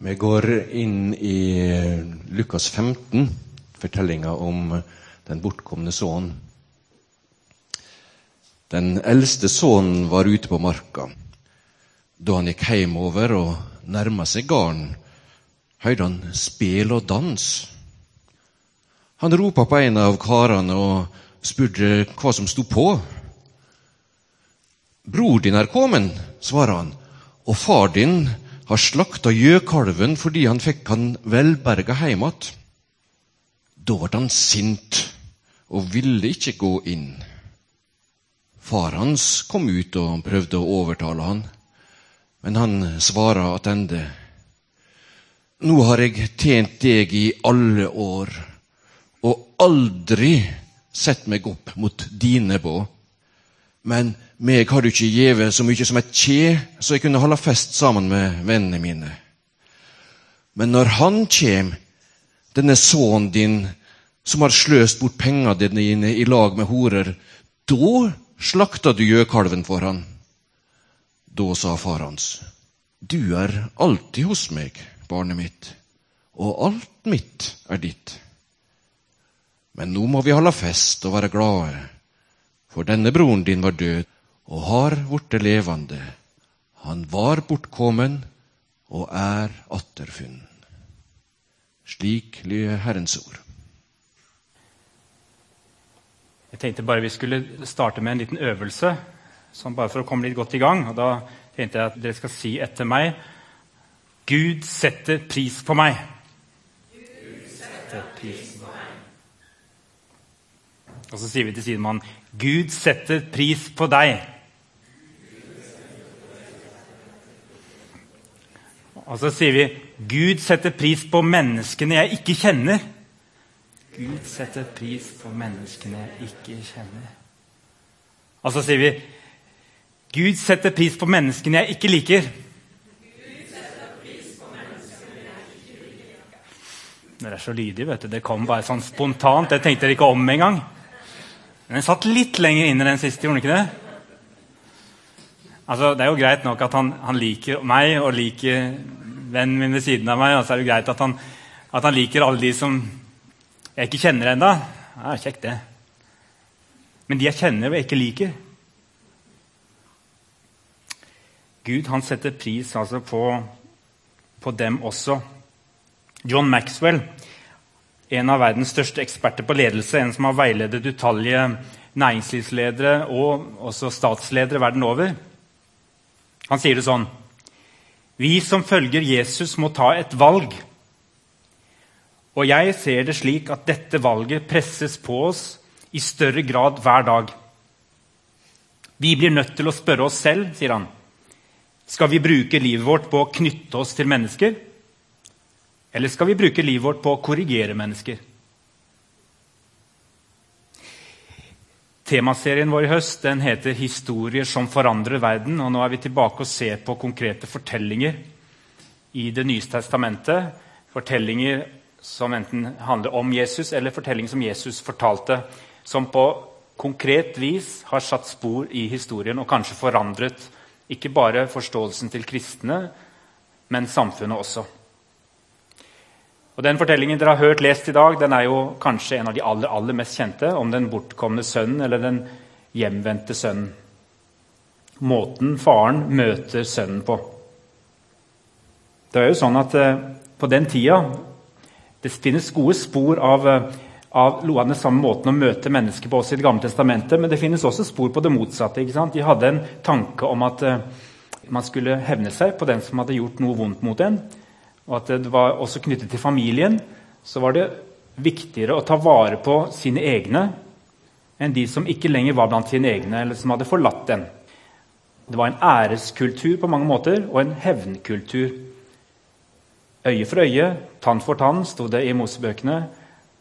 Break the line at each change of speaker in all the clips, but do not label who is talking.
Vi går inn i Lukas 15, fortellinga om den bortkomne sønnen. Den eldste sønnen var ute på marka. Da han gikk hjemover og nærma seg gården, hørte han spel og dans. Han ropa på en av karene og spurte hva som sto på. Bror din er kommet, svarer han, og far din har slakta gjøkalven fordi han fikk han velberga hjem igjen. Da ble han sint og ville ikke gå inn. Far hans kom ut og prøvde å overtale han, men han svara attende. Nå har jeg tjent deg i alle år og aldri sett meg opp mot dine båd. Men meg har du ikke gjeve så mye som et kje, så jeg kunne holde fest sammen med vennene mine. Men når han kjem, denne sønnen din, som har sløst bort pengene dine i lag med horer, da slakta du gjøkalven for han. Da sa far hans, du er alltid hos meg, barnet mitt, og alt mitt er ditt. Men nå må vi holde fest og være glade, for denne broren din var død og har blitt levende. Han var bortkommen og er atterfunnen. Slik lyder Herrens ord.
Jeg tenkte bare vi skulle starte med en liten øvelse, sånn bare for å komme litt godt i gang. Og da tenkte jeg at dere skal si etter meg Gud setter pris på meg. Gud setter pris på meg. Og så sier vi til sidemannen Gud setter pris på deg. Og så sier vi Gud setter pris på menneskene jeg ikke kjenner. Gud setter pris på menneskene jeg ikke kjenner. Og så sier vi Gud setter pris på menneskene jeg ikke liker. Dere er så lydige. vet du. Det kom bare sånn spontant. Det tenkte dere ikke om engang. Den satt litt lenger inn i den siste, gjorde den ikke det? Altså, Det er jo greit nok at han, han liker meg og liker vennen min ved siden av meg. Og så er det greit at han, at han liker alle de som jeg ikke kjenner ennå. Ja, kjekt, det. Men de jeg kjenner og jeg ikke liker Gud han setter pris altså på, på dem også. John Maxwell, en av verdens største eksperter på ledelse, en som har veiledet utallige næringslivsledere og også statsledere verden over, han sier det sånn Vi som følger Jesus, må ta et valg. Og jeg ser det slik at dette valget presses på oss i større grad hver dag. Vi blir nødt til å spørre oss selv, sier han. Skal vi bruke livet vårt på å knytte oss til mennesker? Eller skal vi bruke livet vårt på å korrigere mennesker? Temaserien vår i høst den heter 'Historier som forandrer verden'. og Nå er vi tilbake og ser på konkrete fortellinger i Det nye testamentet. Fortellinger som enten handler om Jesus, eller fortellinger som Jesus fortalte. Som på konkret vis har satt spor i historien og kanskje forandret ikke bare forståelsen til kristne, men samfunnet også. Og Den fortellingen dere har hørt lest i dag, den er jo kanskje en av de aller, aller mest kjente om den bortkomne sønnen eller den hjemvendte sønnen. Måten faren møter sønnen på. Det er jo sånn at eh, På den tida det finnes gode spor av, eh, av noe den samme måten å møte mennesker på også i Det gamle testamentet, men det finnes også spor på det motsatte. De hadde en tanke om at eh, man skulle hevne seg på den som hadde gjort noe vondt mot en og at det var også knyttet til familien, så var det viktigere å ta vare på sine egne enn de som ikke lenger var blant sine egne, eller som hadde forlatt den. Det var en æreskultur på mange måter, og en hevnkultur. Øye for øye, tann for tann, sto det i Mosebøkene.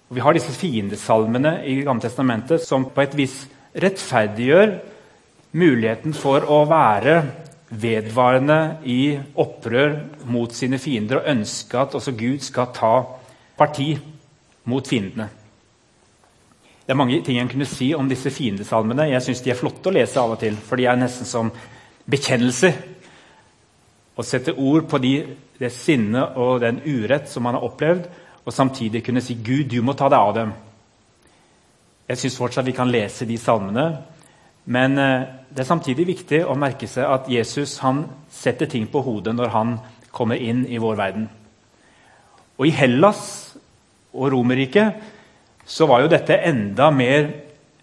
Og vi har disse fiendesalmene i Gamle Testamentet som på et vis rettferdiggjør muligheten for å være vedvarende i opprør mot sine fiender og ønske at også Gud skal ta parti mot fiendene. Det er mange ting en kunne si om disse fiendesalmene. Jeg syns de er flotte å lese av og til, for de er nesten som bekjennelser. Å sette ord på de, det sinne og den urett som man har opplevd, og samtidig kunne si 'Gud, du må ta deg av dem'. Jeg syns fortsatt vi kan lese de salmene, men eh, det er samtidig viktig å merke seg at Jesus setter ting på hodet når han kommer inn i vår verden. Og I Hellas og Romerriket var jo dette enda mer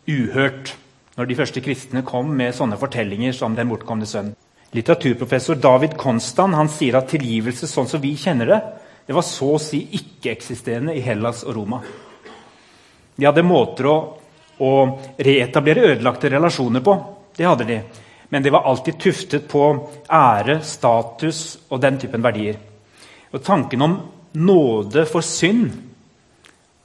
uhørt når de første kristne kom med sånne fortellinger som Den bortkomne sønn. Litteraturprofessor David Konstan han sier at tilgivelse sånn som vi kjenner det, det var så å si ikke-eksisterende i Hellas og Roma. De hadde måter å, å reetablere ødelagte relasjoner på. Det hadde de. Men det var alltid tuftet på ære, status og den typen verdier. Og Tanken om nåde for synd,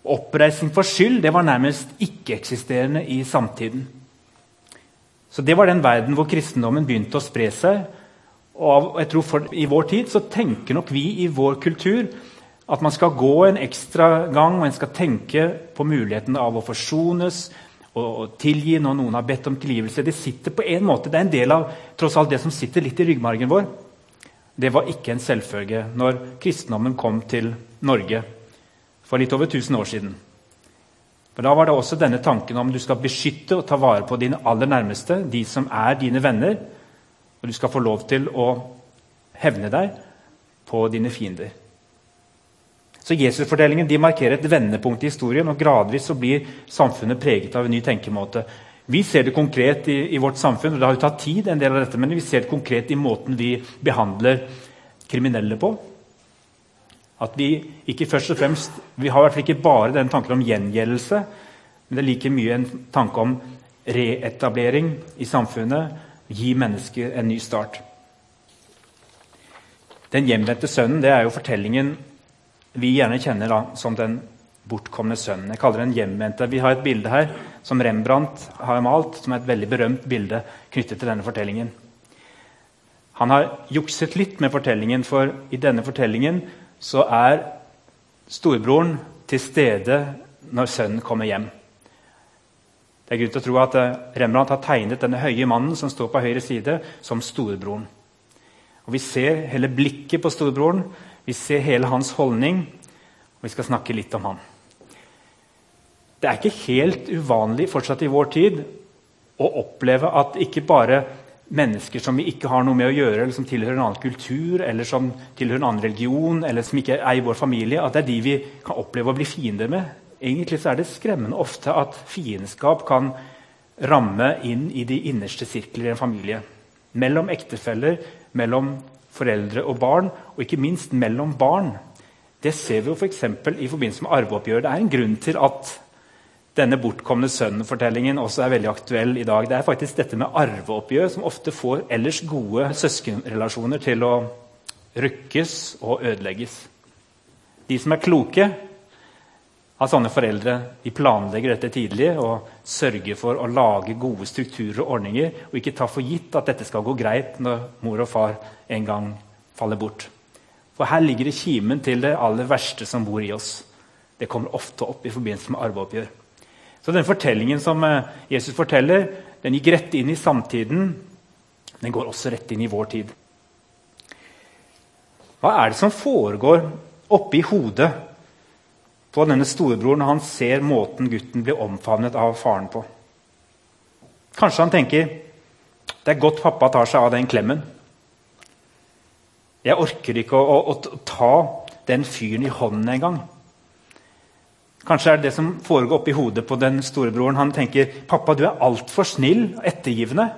oppreisning for skyld, det var nærmest ikke-eksisterende i samtiden. Så Det var den verden hvor kristendommen begynte å spre seg. Og jeg tror for, I vår tid så tenker nok vi i vår kultur at man skal gå en ekstra gang og en skal tenke på muligheten av å forsones og tilgi når noen har bedt om tilgivelse. Det sitter på en måte, det er en del av tross alt det som sitter litt i ryggmargen vår. Det var ikke en selvfølge når kristendommen kom til Norge for litt over 1000 år siden. For Da var det også denne tanken om du skal beskytte og ta vare på dine aller nærmeste, de som er dine venner, og du skal få lov til å hevne deg på dine fiender. Så Jesusfortellingen de markerer et vendepunkt i historien, og gradvis så blir samfunnet preget av en ny tenkemåte. Vi ser det konkret i, i, vårt samfunn, og det har jo tatt tid, en del av dette, men vi ser det konkret i måten vi behandler kriminelle på. At vi ikke først og fremst, vi har i hvert fall ikke bare den tanken om gjengjeldelse, men det er like mye en tanke om reetablering i samfunnet. Gi mennesket en ny start. Den hjemvendte sønnen det er jo fortellingen vi gjerne kjenner da, som den bortkomne sønnen. Jeg kaller den hjemvendte. Vi har et bilde her som Rembrandt har malt, som er et veldig berømt bilde knyttet til denne fortellingen. Han har jukset litt med fortellingen, for i denne fortellingen så er storebroren til stede når sønnen kommer hjem. Det er grunn til å tro at eh, Rembrandt har tegnet denne høye mannen som står på høyre side, som storebroren. Og Vi ser hele blikket på storebroren, vi ser hele hans holdning, og vi skal snakke litt om han. Det er ikke helt uvanlig fortsatt i vår tid å oppleve at ikke bare mennesker som vi ikke har noe med å gjøre, eller som tilhører en annen kultur eller som tilhører en annen religion, eller som ikke er i vår familie, at det er de vi kan oppleve å bli fiender med. Egentlig er det skremmende ofte at fiendskap kan ramme inn i de innerste sirkler i en familie. Mellom ektefeller, mellom foreldre og barn, og ikke minst mellom barn. Det ser vi jo f.eks. For i forbindelse med arveoppgjør. Det er en grunn til at denne bortkomne sønnen-fortellingen også er veldig aktuell i dag. Det er faktisk dette med arveoppgjør som ofte får ellers gode søskenrelasjoner til å rykkes og ødelegges. De som er kloke av sånne foreldre, de planlegger dette tidlig og sørger for å lage gode strukturer og ordninger, og ikke ta for gitt at dette skal gå greit når mor og far en gang faller bort. For her ligger det kimen til det aller verste som bor i oss. Det kommer ofte opp i forbindelse med arveoppgjør. Så den fortellingen som eh, Jesus forteller, den gikk rett inn i samtiden. Den går også rett inn i vår tid. Hva er det som foregår oppi hodet på denne storebroren når han ser måten gutten blir omfavnet av faren på? Kanskje han tenker det er godt pappa tar seg av den klemmen. Jeg orker ikke å, å, å ta den fyren i hånden engang. Kanskje er det det som foregår oppi hodet på den storebroren. Han tenker pappa, du er altfor snill og ettergivende.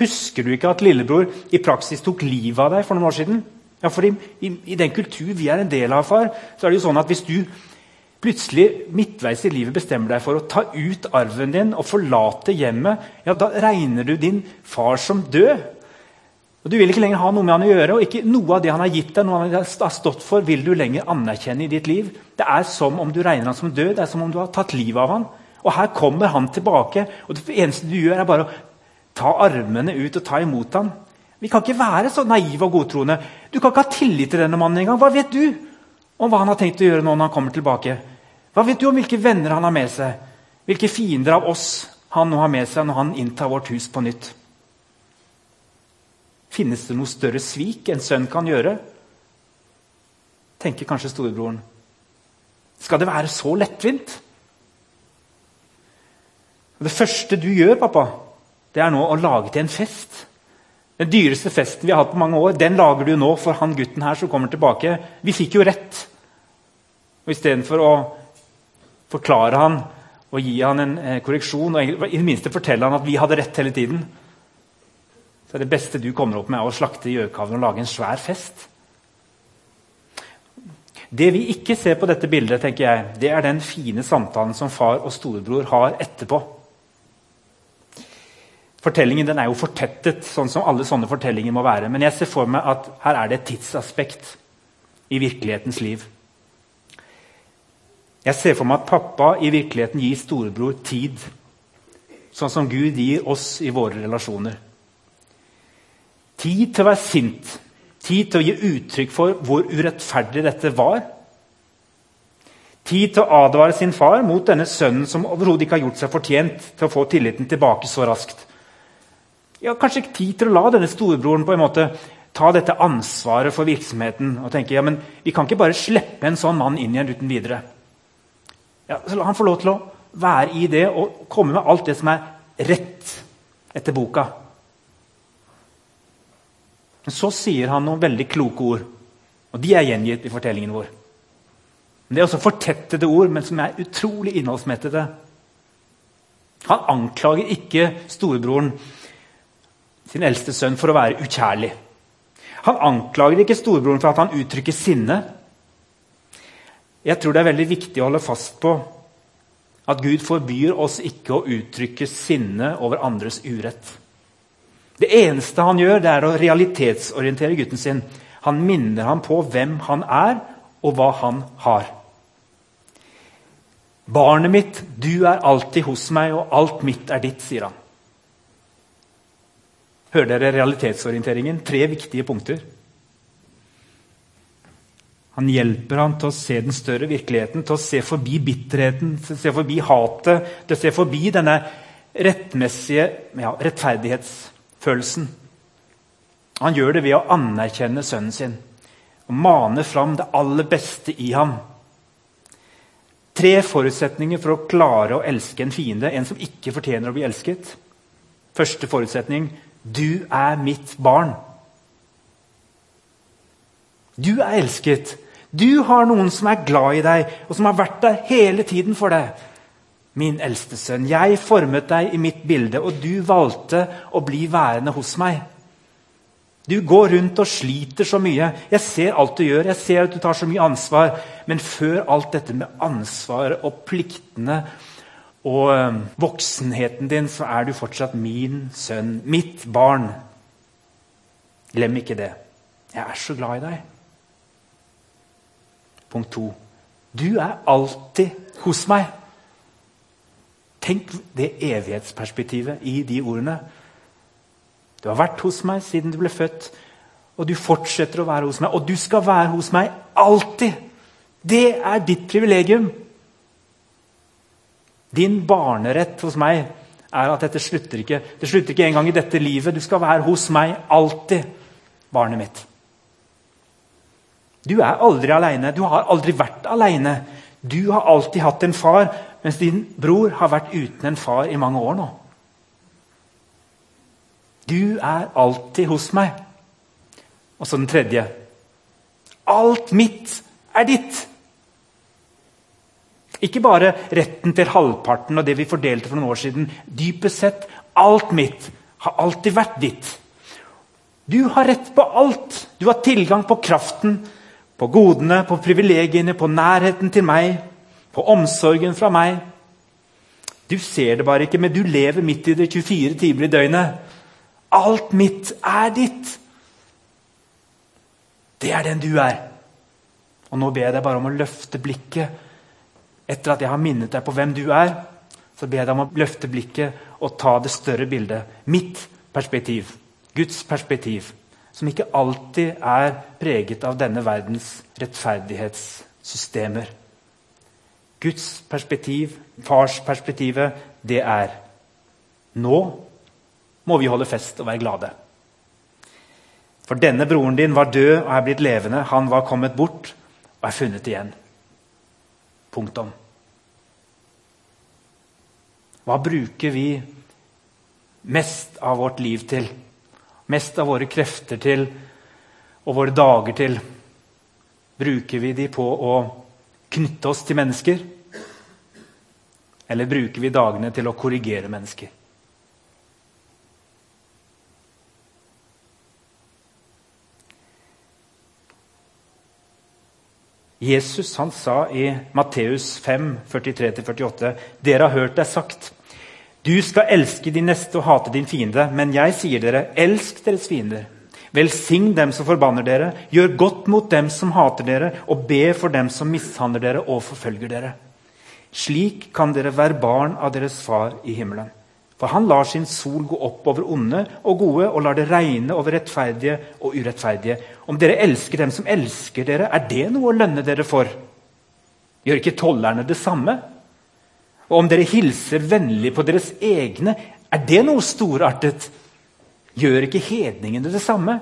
Husker du ikke at lillebror i praksis tok livet av deg for noen år siden? Ja, for i, i, i, den kultur vi er en del av, far, så er det jo sånn at hvis du plutselig midtveis i livet bestemmer deg for å ta ut arven din og forlate hjemmet, ja, da regner du din far som død. Og Du vil ikke lenger ha noe med han å gjøre, og ikke noe av det han har gitt deg, noe han har stått for, vil du lenger anerkjenne i ditt liv. Det er som om du regner han som død, det er som om du har tatt livet av han. Og her kommer han tilbake, og det eneste du gjør, er bare å ta armene ut og ta imot han. Vi kan ikke være så naive og godtroende. Du kan ikke ha tillit til denne mannen engang. Hva vet du om hva han har tenkt å gjøre nå når han kommer tilbake? Hva vet du om hvilke venner han har med seg? Hvilke fiender av oss han nå har med seg når han inntar vårt hus på nytt? Finnes det noe større svik en sønn kan gjøre? Tenker kanskje storebroren. Skal det være så lettvint? Det første du gjør, pappa, det er nå å lage til en fest. Den dyreste festen vi har hatt på mange år, den lager du nå for han gutten her som kommer tilbake. Vi fikk jo rett. Og Istedenfor å forklare han og gi han en eh, korreksjon og i det minste fortelle han at vi hadde rett hele tiden, så er det beste du kommer opp med, å slakte gjøkalven og lage en svær fest. Det vi ikke ser på dette bildet, tenker jeg, det er den fine samtalen som far og storebror har etterpå. Fortellingen den er jo fortettet, sånn som alle sånne fortellinger må være. Men jeg ser for meg at her er det et tidsaspekt i virkelighetens liv. Jeg ser for meg at pappa i virkeligheten gir storebror tid. Sånn som Gud gir oss i våre relasjoner. Tid til å være sint. Tid til å gi uttrykk for hvor urettferdig dette var. Tid til å advare sin far mot denne sønnen som overhodet ikke har gjort seg fortjent til å få tilliten tilbake så raskt. Ja, Kanskje ikke tid til å la denne storebroren på en måte ta dette ansvaret for virksomheten og tenke ja, men vi kan ikke bare slippe en sånn mann inn igjen uten videre. Ja, så La han få lov til å være i det og komme med alt det som er rett etter boka. Men så sier han noen veldig kloke ord, og de er gjengitt i fortellingen vår. Men Det er også fortettede ord, men som er utrolig innholdsmettede. Han anklager ikke storebroren, sin eldste sønn, for å være ukjærlig. Han anklager ikke storebroren for at han uttrykker sinne. Jeg tror det er veldig viktig å holde fast på at Gud forbyr oss ikke å uttrykke sinne over andres urett. Det eneste han gjør, det er å realitetsorientere gutten sin. Han minner ham på hvem han er, og hva han har. Barnet mitt, du er alltid hos meg, og alt mitt er ditt, sier han. Hører dere realitetsorienteringen? Tre viktige punkter. Han hjelper ham til å se den større virkeligheten, til å se forbi bitterheten, til å se forbi hatet, til å se forbi denne rettmessige ja, rettferdighetsfølelsen. Han gjør det ved å anerkjenne sønnen sin og mane fram det aller beste i ham. Tre forutsetninger for å klare å elske en fiende, en som ikke fortjener å bli elsket. Første forutsetning du er mitt barn. Du er elsket. Du har noen som er glad i deg, og som har vært der hele tiden for deg min eldste sønn, jeg formet deg i mitt bilde, og du valgte å bli værende hos meg. Du går rundt og sliter så mye. Jeg ser alt du gjør, jeg ser at du tar så mye ansvar. Men før alt dette med ansvaret og pliktene og øh, voksenheten din, så er du fortsatt min sønn, mitt barn. Glem ikke det. Jeg er så glad i deg. Punkt to. Du er alltid hos meg. Tenk det evighetsperspektivet i de ordene. Du har vært hos meg siden du ble født, og du fortsetter å være hos meg. Og du skal være hos meg alltid! Det er ditt privilegium. Din barnerett hos meg er at dette slutter ikke det slutter ikke engang i dette livet. Du skal være hos meg alltid, barnet mitt. Du er aldri aleine. Du har aldri vært aleine. Du har alltid hatt en far mens din bror har vært uten en far i mange år nå. Du er alltid hos meg. Og så den tredje. Alt mitt er ditt. Ikke bare retten til halvparten og det vi fordelte for noen år siden. Dypest sett, alt mitt har alltid vært ditt. Du har rett på alt. Du har tilgang på kraften, på godene, på privilegiene, på nærheten til meg, på omsorgen fra meg. Du ser det bare ikke, men du lever midt i det 24 timer i døgnet. Alt mitt er ditt. Det er den du er. Og nå ber jeg deg bare om å løfte blikket. Etter at jeg har minnet deg på hvem du er, så ber jeg deg om å løfte blikket og ta det større bildet. Mitt perspektiv. Guds perspektiv. Som ikke alltid er preget av denne verdens rettferdighetssystemer. Guds perspektiv, fars perspektivet, det er nå må vi holde fest og være glade. For denne broren din var død og er blitt levende. Han var kommet bort og er funnet igjen. Punktum. Hva bruker vi mest av vårt liv til? Mest av våre krefter til og våre dager til? Bruker vi de på å knytte oss til mennesker? Eller bruker vi dagene til å korrigere mennesker? Jesus han sa i Matteus 5, 43-48.: Dere har hørt det sagt. Du skal elske din neste og hate din fiende. Men jeg sier dere, elsk deres fiender. Velsign dem som forbanner dere. Gjør godt mot dem som hater dere, og be for dem som mishandler dere og forfølger dere. Slik kan dere være barn av deres far i himmelen. For han lar sin sol gå opp over onde og gode og lar det regne over rettferdige og urettferdige. Om dere elsker dem som elsker dere, er det noe å lønne dere for? Gjør ikke tollerne det samme? Og om dere hilser vennlig på deres egne, er det noe storartet? Gjør ikke hedningene det samme?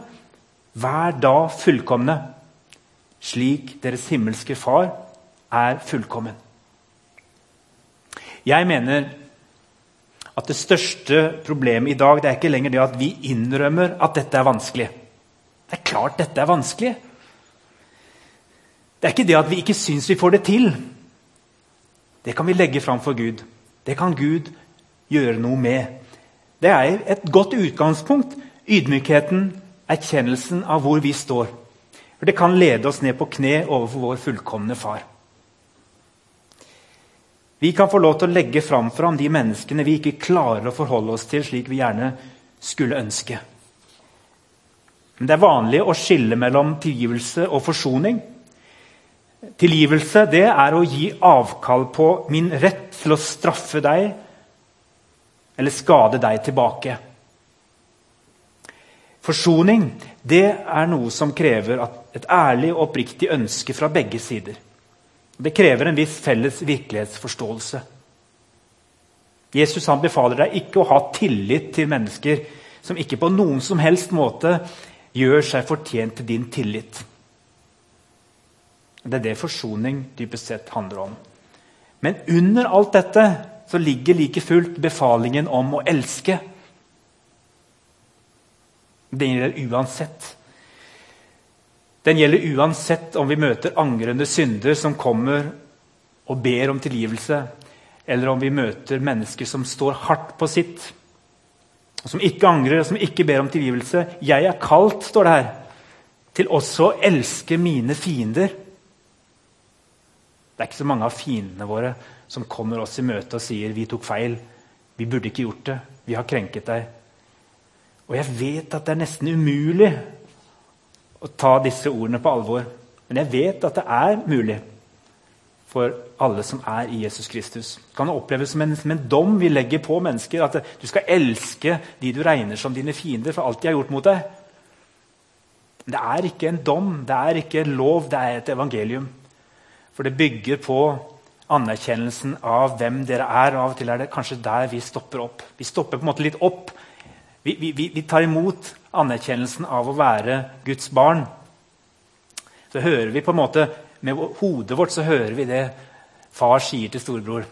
Vær da fullkomne, slik deres himmelske Far er fullkommen. Jeg mener at det største problemet i dag det er ikke lenger det at vi innrømmer at dette er vanskelig. Det er klart dette er vanskelig. Det er ikke det at vi ikke syns vi får det til. Det kan vi legge fram for Gud. Det kan Gud gjøre noe med. Det er et godt utgangspunkt. Ydmykheten, erkjennelsen av hvor vi står. For Det kan lede oss ned på kne overfor vår fullkomne far. Vi kan få lov til å legge fram for ham de menneskene vi ikke klarer å forholde oss til slik vi gjerne skulle ønske. Men det er vanlig å skille mellom tilgivelse og forsoning. Tilgivelse det er å gi avkall på min rett til å straffe deg eller skade deg tilbake. Forsoning det er noe som krever et ærlig og oppriktig ønske fra begge sider. Det krever en viss felles virkelighetsforståelse. Jesus han befaler deg ikke å ha tillit til mennesker som ikke på noen som helst måte gjør seg fortjent til din tillit. Det er det forsoning dypest sett handler om. Men under alt dette så ligger like fullt befalingen om å elske. Den gjelder uansett. Den gjelder uansett om vi møter angrende synder som kommer og ber om tilgivelse, eller om vi møter mennesker som står hardt på sitt, som ikke angrer som ikke ber om tilgivelse. Jeg er kalt, står det her, til også å elske mine fiender. Det er ikke så mange av fiendene våre som kommer oss i møte og sier vi tok feil. Vi burde ikke gjort det. Vi har krenket deg. Og jeg vet at det er nesten umulig å ta disse ordene på alvor. Men jeg vet at det er mulig for alle som er i Jesus Kristus. Det kan oppleves som en, som en dom vi legger på mennesker. At du skal elske de du regner som dine fiender for alt de har gjort mot deg. Men det er ikke en dom, det er ikke en lov, det er et evangelium. For det bygger på anerkjennelsen av hvem dere er. Av og til er det kanskje der vi stopper opp. Vi stopper på en måte litt opp. Vi, vi, vi tar imot anerkjennelsen av å være Guds barn, så hører vi på en måte Med hodet vårt så hører vi det far sier til storebror.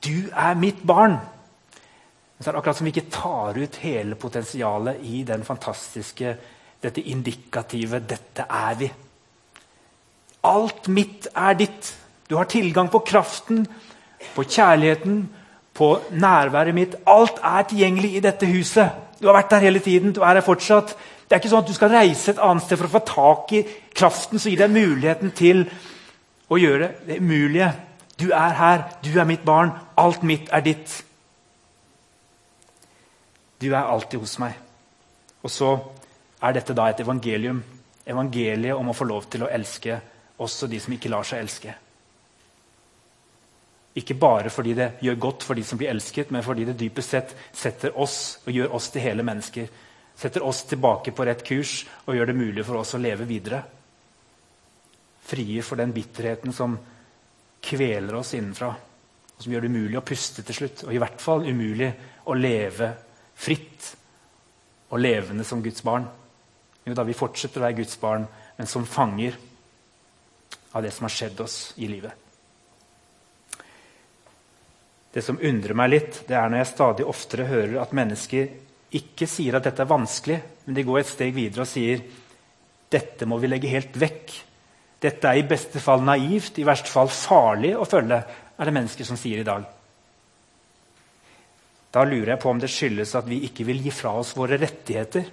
'Du er mitt barn.' Men så er det akkurat som vi ikke tar ut hele potensialet i den fantastiske, dette indikative 'dette er vi'. Alt mitt er ditt. Du har tilgang på kraften, på kjærligheten, på nærværet mitt. Alt er tilgjengelig i dette huset. Du har vært der hele tiden. Du er her fortsatt. Det er ikke sånn at du skal reise et annet sted for å få tak i kraften som gir deg muligheten til å gjøre det umulige. Du er her. Du er mitt barn. Alt mitt er ditt. Du er alltid hos meg. Og så er dette da et evangelium. Evangeliet om å få lov til å elske også de som ikke lar seg elske. Ikke bare fordi det gjør godt for de som blir elsket, men fordi det dypest sett setter oss og gjør oss til hele mennesker. Setter oss tilbake på rett kurs og gjør det mulig for oss å leve videre. Frie for den bitterheten som kveler oss innenfra. Og som gjør det umulig å puste til slutt. Og i hvert fall umulig å leve fritt og levende som Guds barn. Jo da, vi fortsetter å være Guds barn, men som fanger av det som har skjedd oss i livet. Det som undrer meg litt, det er når jeg stadig oftere hører at mennesker ikke sier at dette er vanskelig, men de går et steg videre og sier dette må vi legge helt vekk. Dette er i beste fall naivt, i verste fall farlig å følge, er det mennesker som sier i dag. Da lurer jeg på om det skyldes at vi ikke vil gi fra oss våre rettigheter.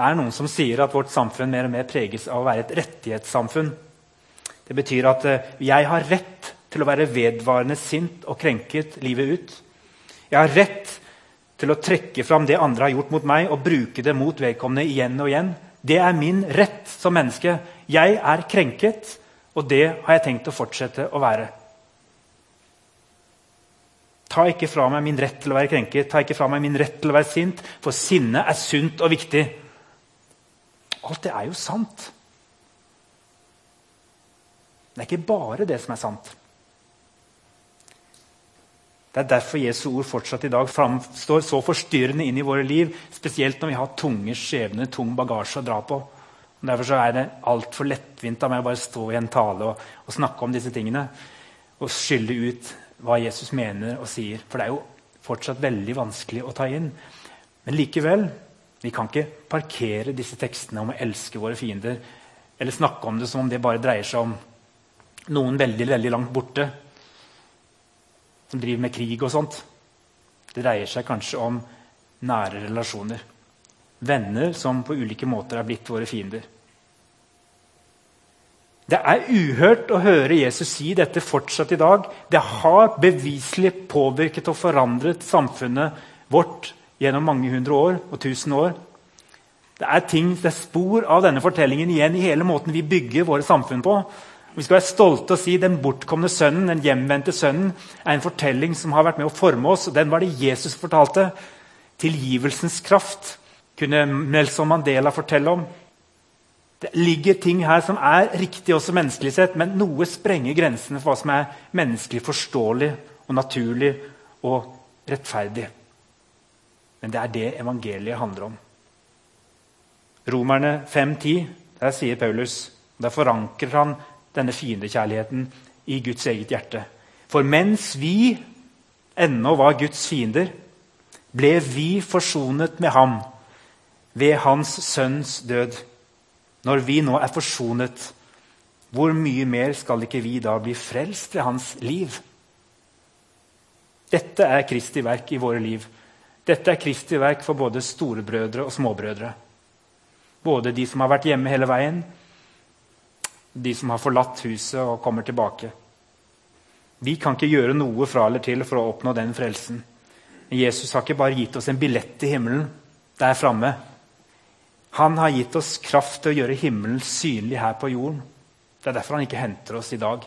Det er noen som sier at vårt samfunn mer og mer preges av å være et rettighetssamfunn. Det betyr at eh, jeg har rett til å være vedvarende sint og krenket livet ut. Jeg har rett til å trekke fram det andre har gjort mot meg, og bruke det mot vedkommende igjen og igjen. Det er min rett som menneske. Jeg er krenket, og det har jeg tenkt å fortsette å være. Ta ikke fra meg min rett til å være krenket, ta ikke fra meg min rett til å være sint, for sinne er sunt og viktig. Alt det er jo sant. Det er ikke bare det som er sant. Det er derfor Jesu ord fortsatt i dag framstår så forstyrrende inn i våre liv, spesielt når vi har tunge skjebner, tung bagasje å dra på. Og derfor er det altfor lettvint av meg å bare stå i en tale og, og, snakke om disse tingene og skylle ut hva Jesus mener og sier. For det er jo fortsatt veldig vanskelig å ta inn. Men likevel vi kan ikke parkere disse tekstene om å elske våre fiender eller snakke om det som om det bare dreier seg om noen veldig, veldig langt borte som driver med krig og sånt. Det dreier seg kanskje om nære relasjoner. Venner som på ulike måter er blitt våre fiender. Det er uhørt å høre Jesus si dette fortsatt i dag. Det har beviselig påvirket og forandret samfunnet vårt gjennom mange hundre år og tusen år. Det er, ting, det er spor av denne fortellingen igjen i hele måten vi bygger våre samfunn på. Vi skal være stolte og si den bortkomne sønnen, den hjemvendte sønnen, er en fortelling som har vært med å forme oss. og Den var det Jesus fortalte. Tilgivelsens kraft kunne Nelson Mandela fortelle om. Det ligger ting her som er riktig også menneskelig sett, men noe sprenger grensene for hva som er menneskelig forståelig og naturlig og rettferdig. Men det er det evangeliet handler om. Romerne 5.10, der sier Paulus Der forankrer han denne fiendekjærligheten i Guds eget hjerte. For mens vi ennå var Guds fiender, ble vi forsonet med ham ved hans sønns død. Når vi nå er forsonet, hvor mye mer skal ikke vi da bli frelst ved hans liv? Dette er Kristi verk i våre liv. Dette er Kristi verk for både storebrødre og småbrødre. Både de som har vært hjemme hele veien, de som har forlatt huset og kommer tilbake. Vi kan ikke gjøre noe fra eller til for å oppnå den frelsen. Men Jesus har ikke bare gitt oss en billett til himmelen der framme. Han har gitt oss kraft til å gjøre himmelen synlig her på jorden. Det er derfor han ikke henter oss i dag.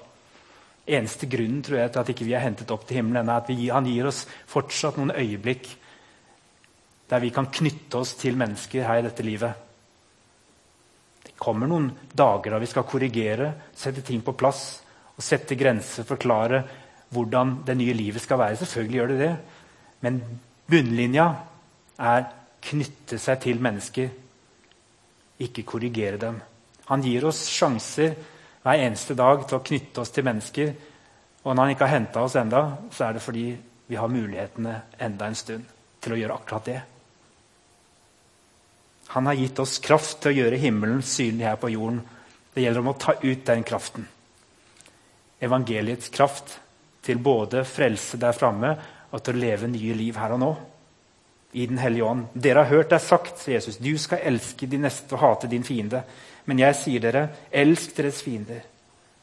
Eneste grunnen tror jeg, til at ikke vi er hentet opp til himmelen, er at vi, han gir oss fortsatt noen øyeblikk der vi kan knytte oss til mennesker her i dette livet Det kommer noen dager da vi skal korrigere, sette ting på plass og sette grenser, forklare hvordan det nye livet skal være. Selvfølgelig gjør det det. Men bunnlinja er knytte seg til mennesker, ikke korrigere dem. Han gir oss sjanser hver eneste dag til å knytte oss til mennesker. Og når han ikke har henta oss enda, så er det fordi vi har mulighetene enda en stund til å gjøre akkurat det. Han har gitt oss kraft til å gjøre himmelen synlig her på jorden. Det gjelder om å ta ut den kraften. Evangeliets kraft til både frelse der framme og til å leve nye liv her og nå. I Den hellige ånd. Dere har hørt det sagt, sier Jesus, du skal elske de neste og hate din fiende. Men jeg sier dere, elsk deres fiender.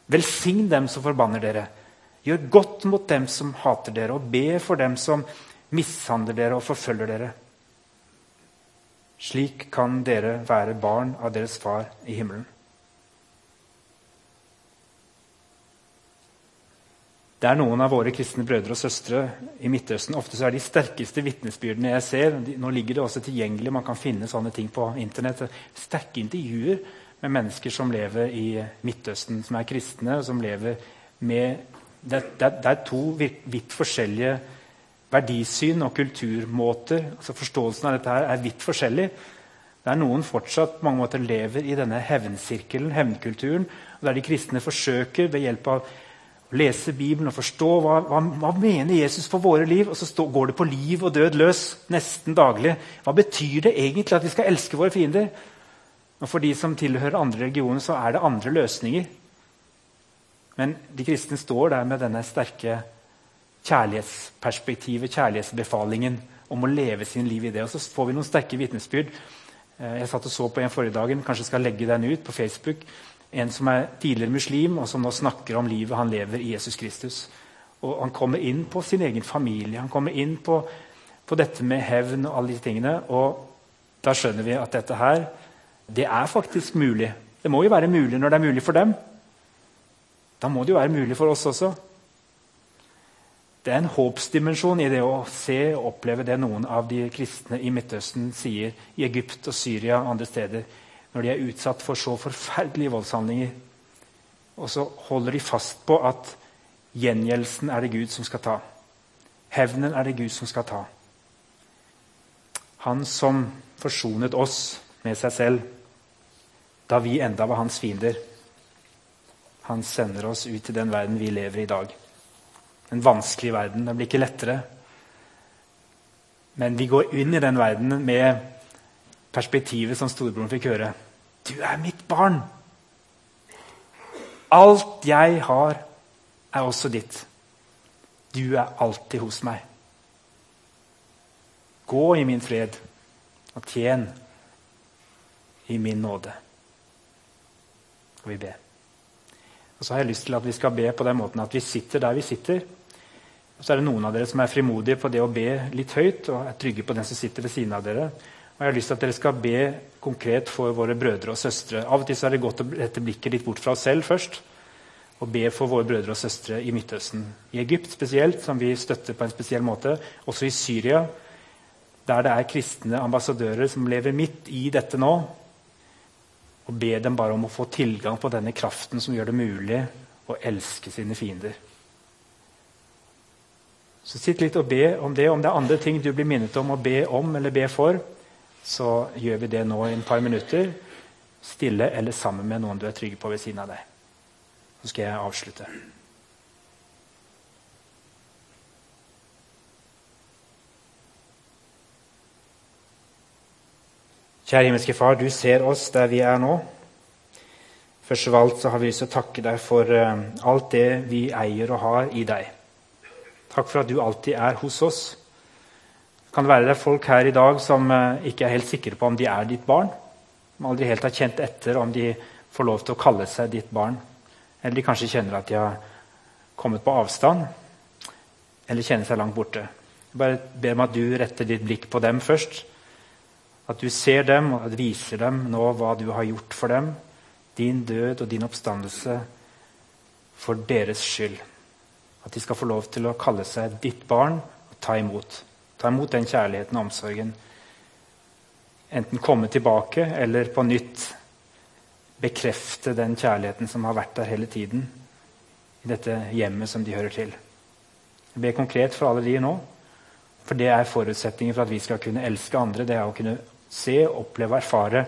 Velsign dem som forbanner dere. Gjør godt mot dem som hater dere, og be for dem som mishandler dere og forfølger dere. Slik kan dere være barn av deres far i himmelen. Det er noen av våre kristne brødre og søstre i Midtøsten. Ofte så er de sterkeste vitnesbyrdene jeg ser Nå ligger det også tilgjengelig, man kan finne sånne ting på Internett. Sterke intervjuer med mennesker som lever i Midtøsten, som er kristne. og som lever med, det, det, det er to vidt forskjellige verdisyn og kulturmåter, altså forståelsen av dette her, er vidt forskjellig. Der noen fortsatt på mange måter lever i denne hevnsirkelen, hevnkulturen, og der de kristne forsøker ved hjelp av å lese Bibelen og forstå hva, hva, hva mener Jesus for våre liv, og så stå, går det på liv og død løs nesten daglig. Hva betyr det egentlig at vi skal elske våre fiender? Og For de som tilhører andre religioner, så er det andre løsninger. Men de kristne står der med denne sterke kjærlighetsperspektivet, kjærlighetsbefalingen om å leve sin liv i det. Og så får vi noen sterke vitnesbyrd. Eh, jeg satt og så på en forrige dagen, kanskje skal legge den ut på Facebook. En som er tidligere muslim, og som nå snakker om livet han lever i Jesus Kristus. Og Han kommer inn på sin egen familie, han kommer inn på, på dette med hevn og alle disse tingene. Og da skjønner vi at dette her, det er faktisk mulig. Det må jo være mulig når det er mulig for dem. Da må det jo være mulig for oss også. Det er en håpsdimensjon i det å se og oppleve det noen av de kristne i Midtøsten sier i Egypt og Syria og andre steder når de er utsatt for så forferdelige voldshandlinger. Og så holder de fast på at gjengjeldelsen er det Gud som skal ta. Hevnen er det Gud som skal ta. Han som forsonet oss med seg selv da vi enda var hans fiender. Han sender oss ut til den verden vi lever i i dag. En vanskelig verden. Den blir ikke lettere. Men vi går inn i den verdenen med perspektivet som storebroren fikk høre. Du er mitt barn. Alt jeg har, er også ditt. Du er alltid hos meg. Gå i min fred og tjen i min nåde. Og vi ber. Og så har jeg lyst til at vi skal be på den måten at vi sitter der vi sitter. Og så er det noen av dere som er frimodige på det å be litt høyt og er trygge på den som sitter ved siden av dere. Og jeg har lyst til at dere skal be konkret for våre brødre og søstre. Av og til er det godt å rette blikket litt bort fra oss selv først. Og be for våre brødre og søstre i Midtøsten. I Egypt spesielt, som vi støtter på en spesiell måte. Også i Syria, der det er kristne ambassadører som lever midt i dette nå. Og be dem bare om å få tilgang på denne kraften som gjør det mulig å elske sine fiender. Så sitt litt og be om det. Om det er andre ting du blir minnet om å be om eller be for, så gjør vi det nå i et par minutter. Stille eller sammen med noen du er trygg på ved siden av deg. Så skal jeg avslutte. Kjære himmelske Far, du ser oss der vi er nå. Først av alt så har vi lyst til å takke deg for eh, alt det vi eier og har i deg. Takk for at du alltid er hos oss. Kan det være det er folk her i dag som eh, ikke er helt sikre på om de er ditt barn? Som aldri helt har kjent etter om de får lov til å kalle seg ditt barn? Eller de kanskje kjenner at de har kommet på avstand? Eller kjenner seg langt borte? Jeg bare ber om at du retter ditt blikk på dem først. At du ser dem og viser dem nå hva du har gjort for dem. Din død og din oppstandelse for deres skyld. At de skal få lov til å kalle seg ditt barn og ta imot. Ta imot den kjærligheten og omsorgen. Enten komme tilbake eller på nytt bekrefte den kjærligheten som har vært der hele tiden. I dette hjemmet som de hører til. Jeg ber konkret for alle de nå. For det er forutsetningen for at vi skal kunne elske andre. Det er å kunne se, oppleve og erfare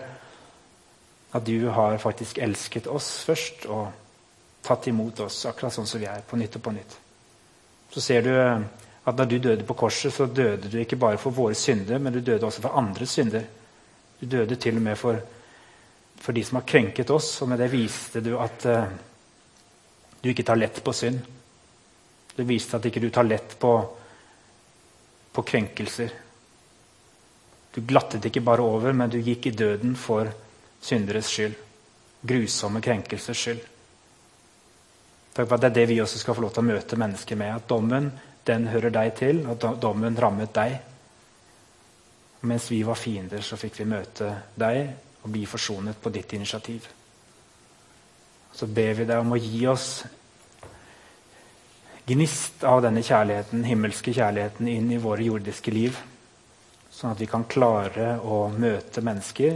at du har faktisk elsket oss først og tatt imot oss akkurat sånn som vi er, på nytt og på nytt så ser du eh, at da du døde på korset, så døde du ikke bare for våre synder, men du døde også for andres synder. Du døde til og med for, for de som har krenket oss, og med det viste du at uh, du ikke tar lett på synd. Du viste at ikke du tar lett på, på krenkelser. Du glattet ikke bare over, men du gikk i døden for synderes skyld. Grusomme krenkelsers skyld. Takk for at det er det vi også skal få lov til å møte mennesker med. At dommen den hører deg til, og dommen rammet deg. Mens vi var fiender, så fikk vi møte deg og bli forsonet på ditt initiativ. Så ber vi deg om å gi oss gnist av denne kjærligheten, himmelske kjærligheten inn i våre jordiske liv. Sånn at vi kan klare å møte mennesker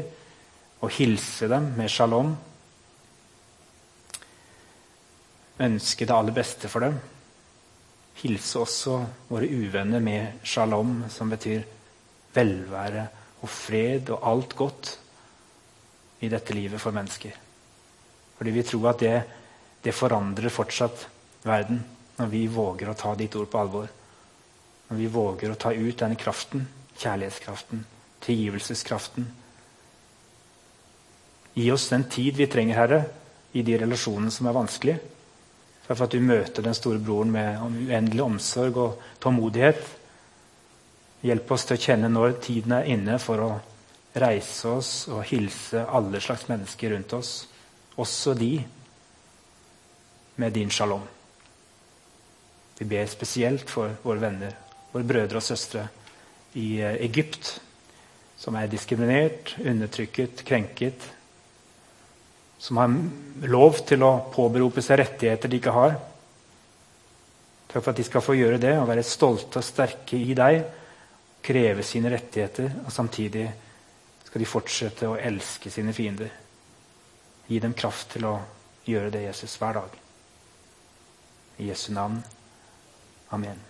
og hilse dem med shalom ønske det aller beste for dem. Hilse også våre uvenner med shalom, som betyr velvære og fred og alt godt. i dette livet for mennesker. Fordi vi tror at det, det forandrer fortsatt verden når vi våger å ta ditt ord på alvor. Når vi våger å ta ut denne kraften, kjærlighetskraften, tilgivelseskraften. Gi oss den tid vi trenger, Herre, i de relasjonene som er vanskelige. For at du møter den store broren med uendelig omsorg og tålmodighet. Hjelp oss til å kjenne når tiden er inne for å reise oss og hilse alle slags mennesker rundt oss, også de med din shalom. Vi ber spesielt for våre venner, våre brødre og søstre i Egypt, som er diskriminert, undertrykket, krenket. Som har lov til å påberope seg rettigheter de ikke har. Takk for at de skal få gjøre det og være stolte og sterke i deg. Kreve sine rettigheter, og samtidig skal de fortsette å elske sine fiender. Gi dem kraft til å gjøre det, Jesus, hver dag. I Jesu navn. Amen.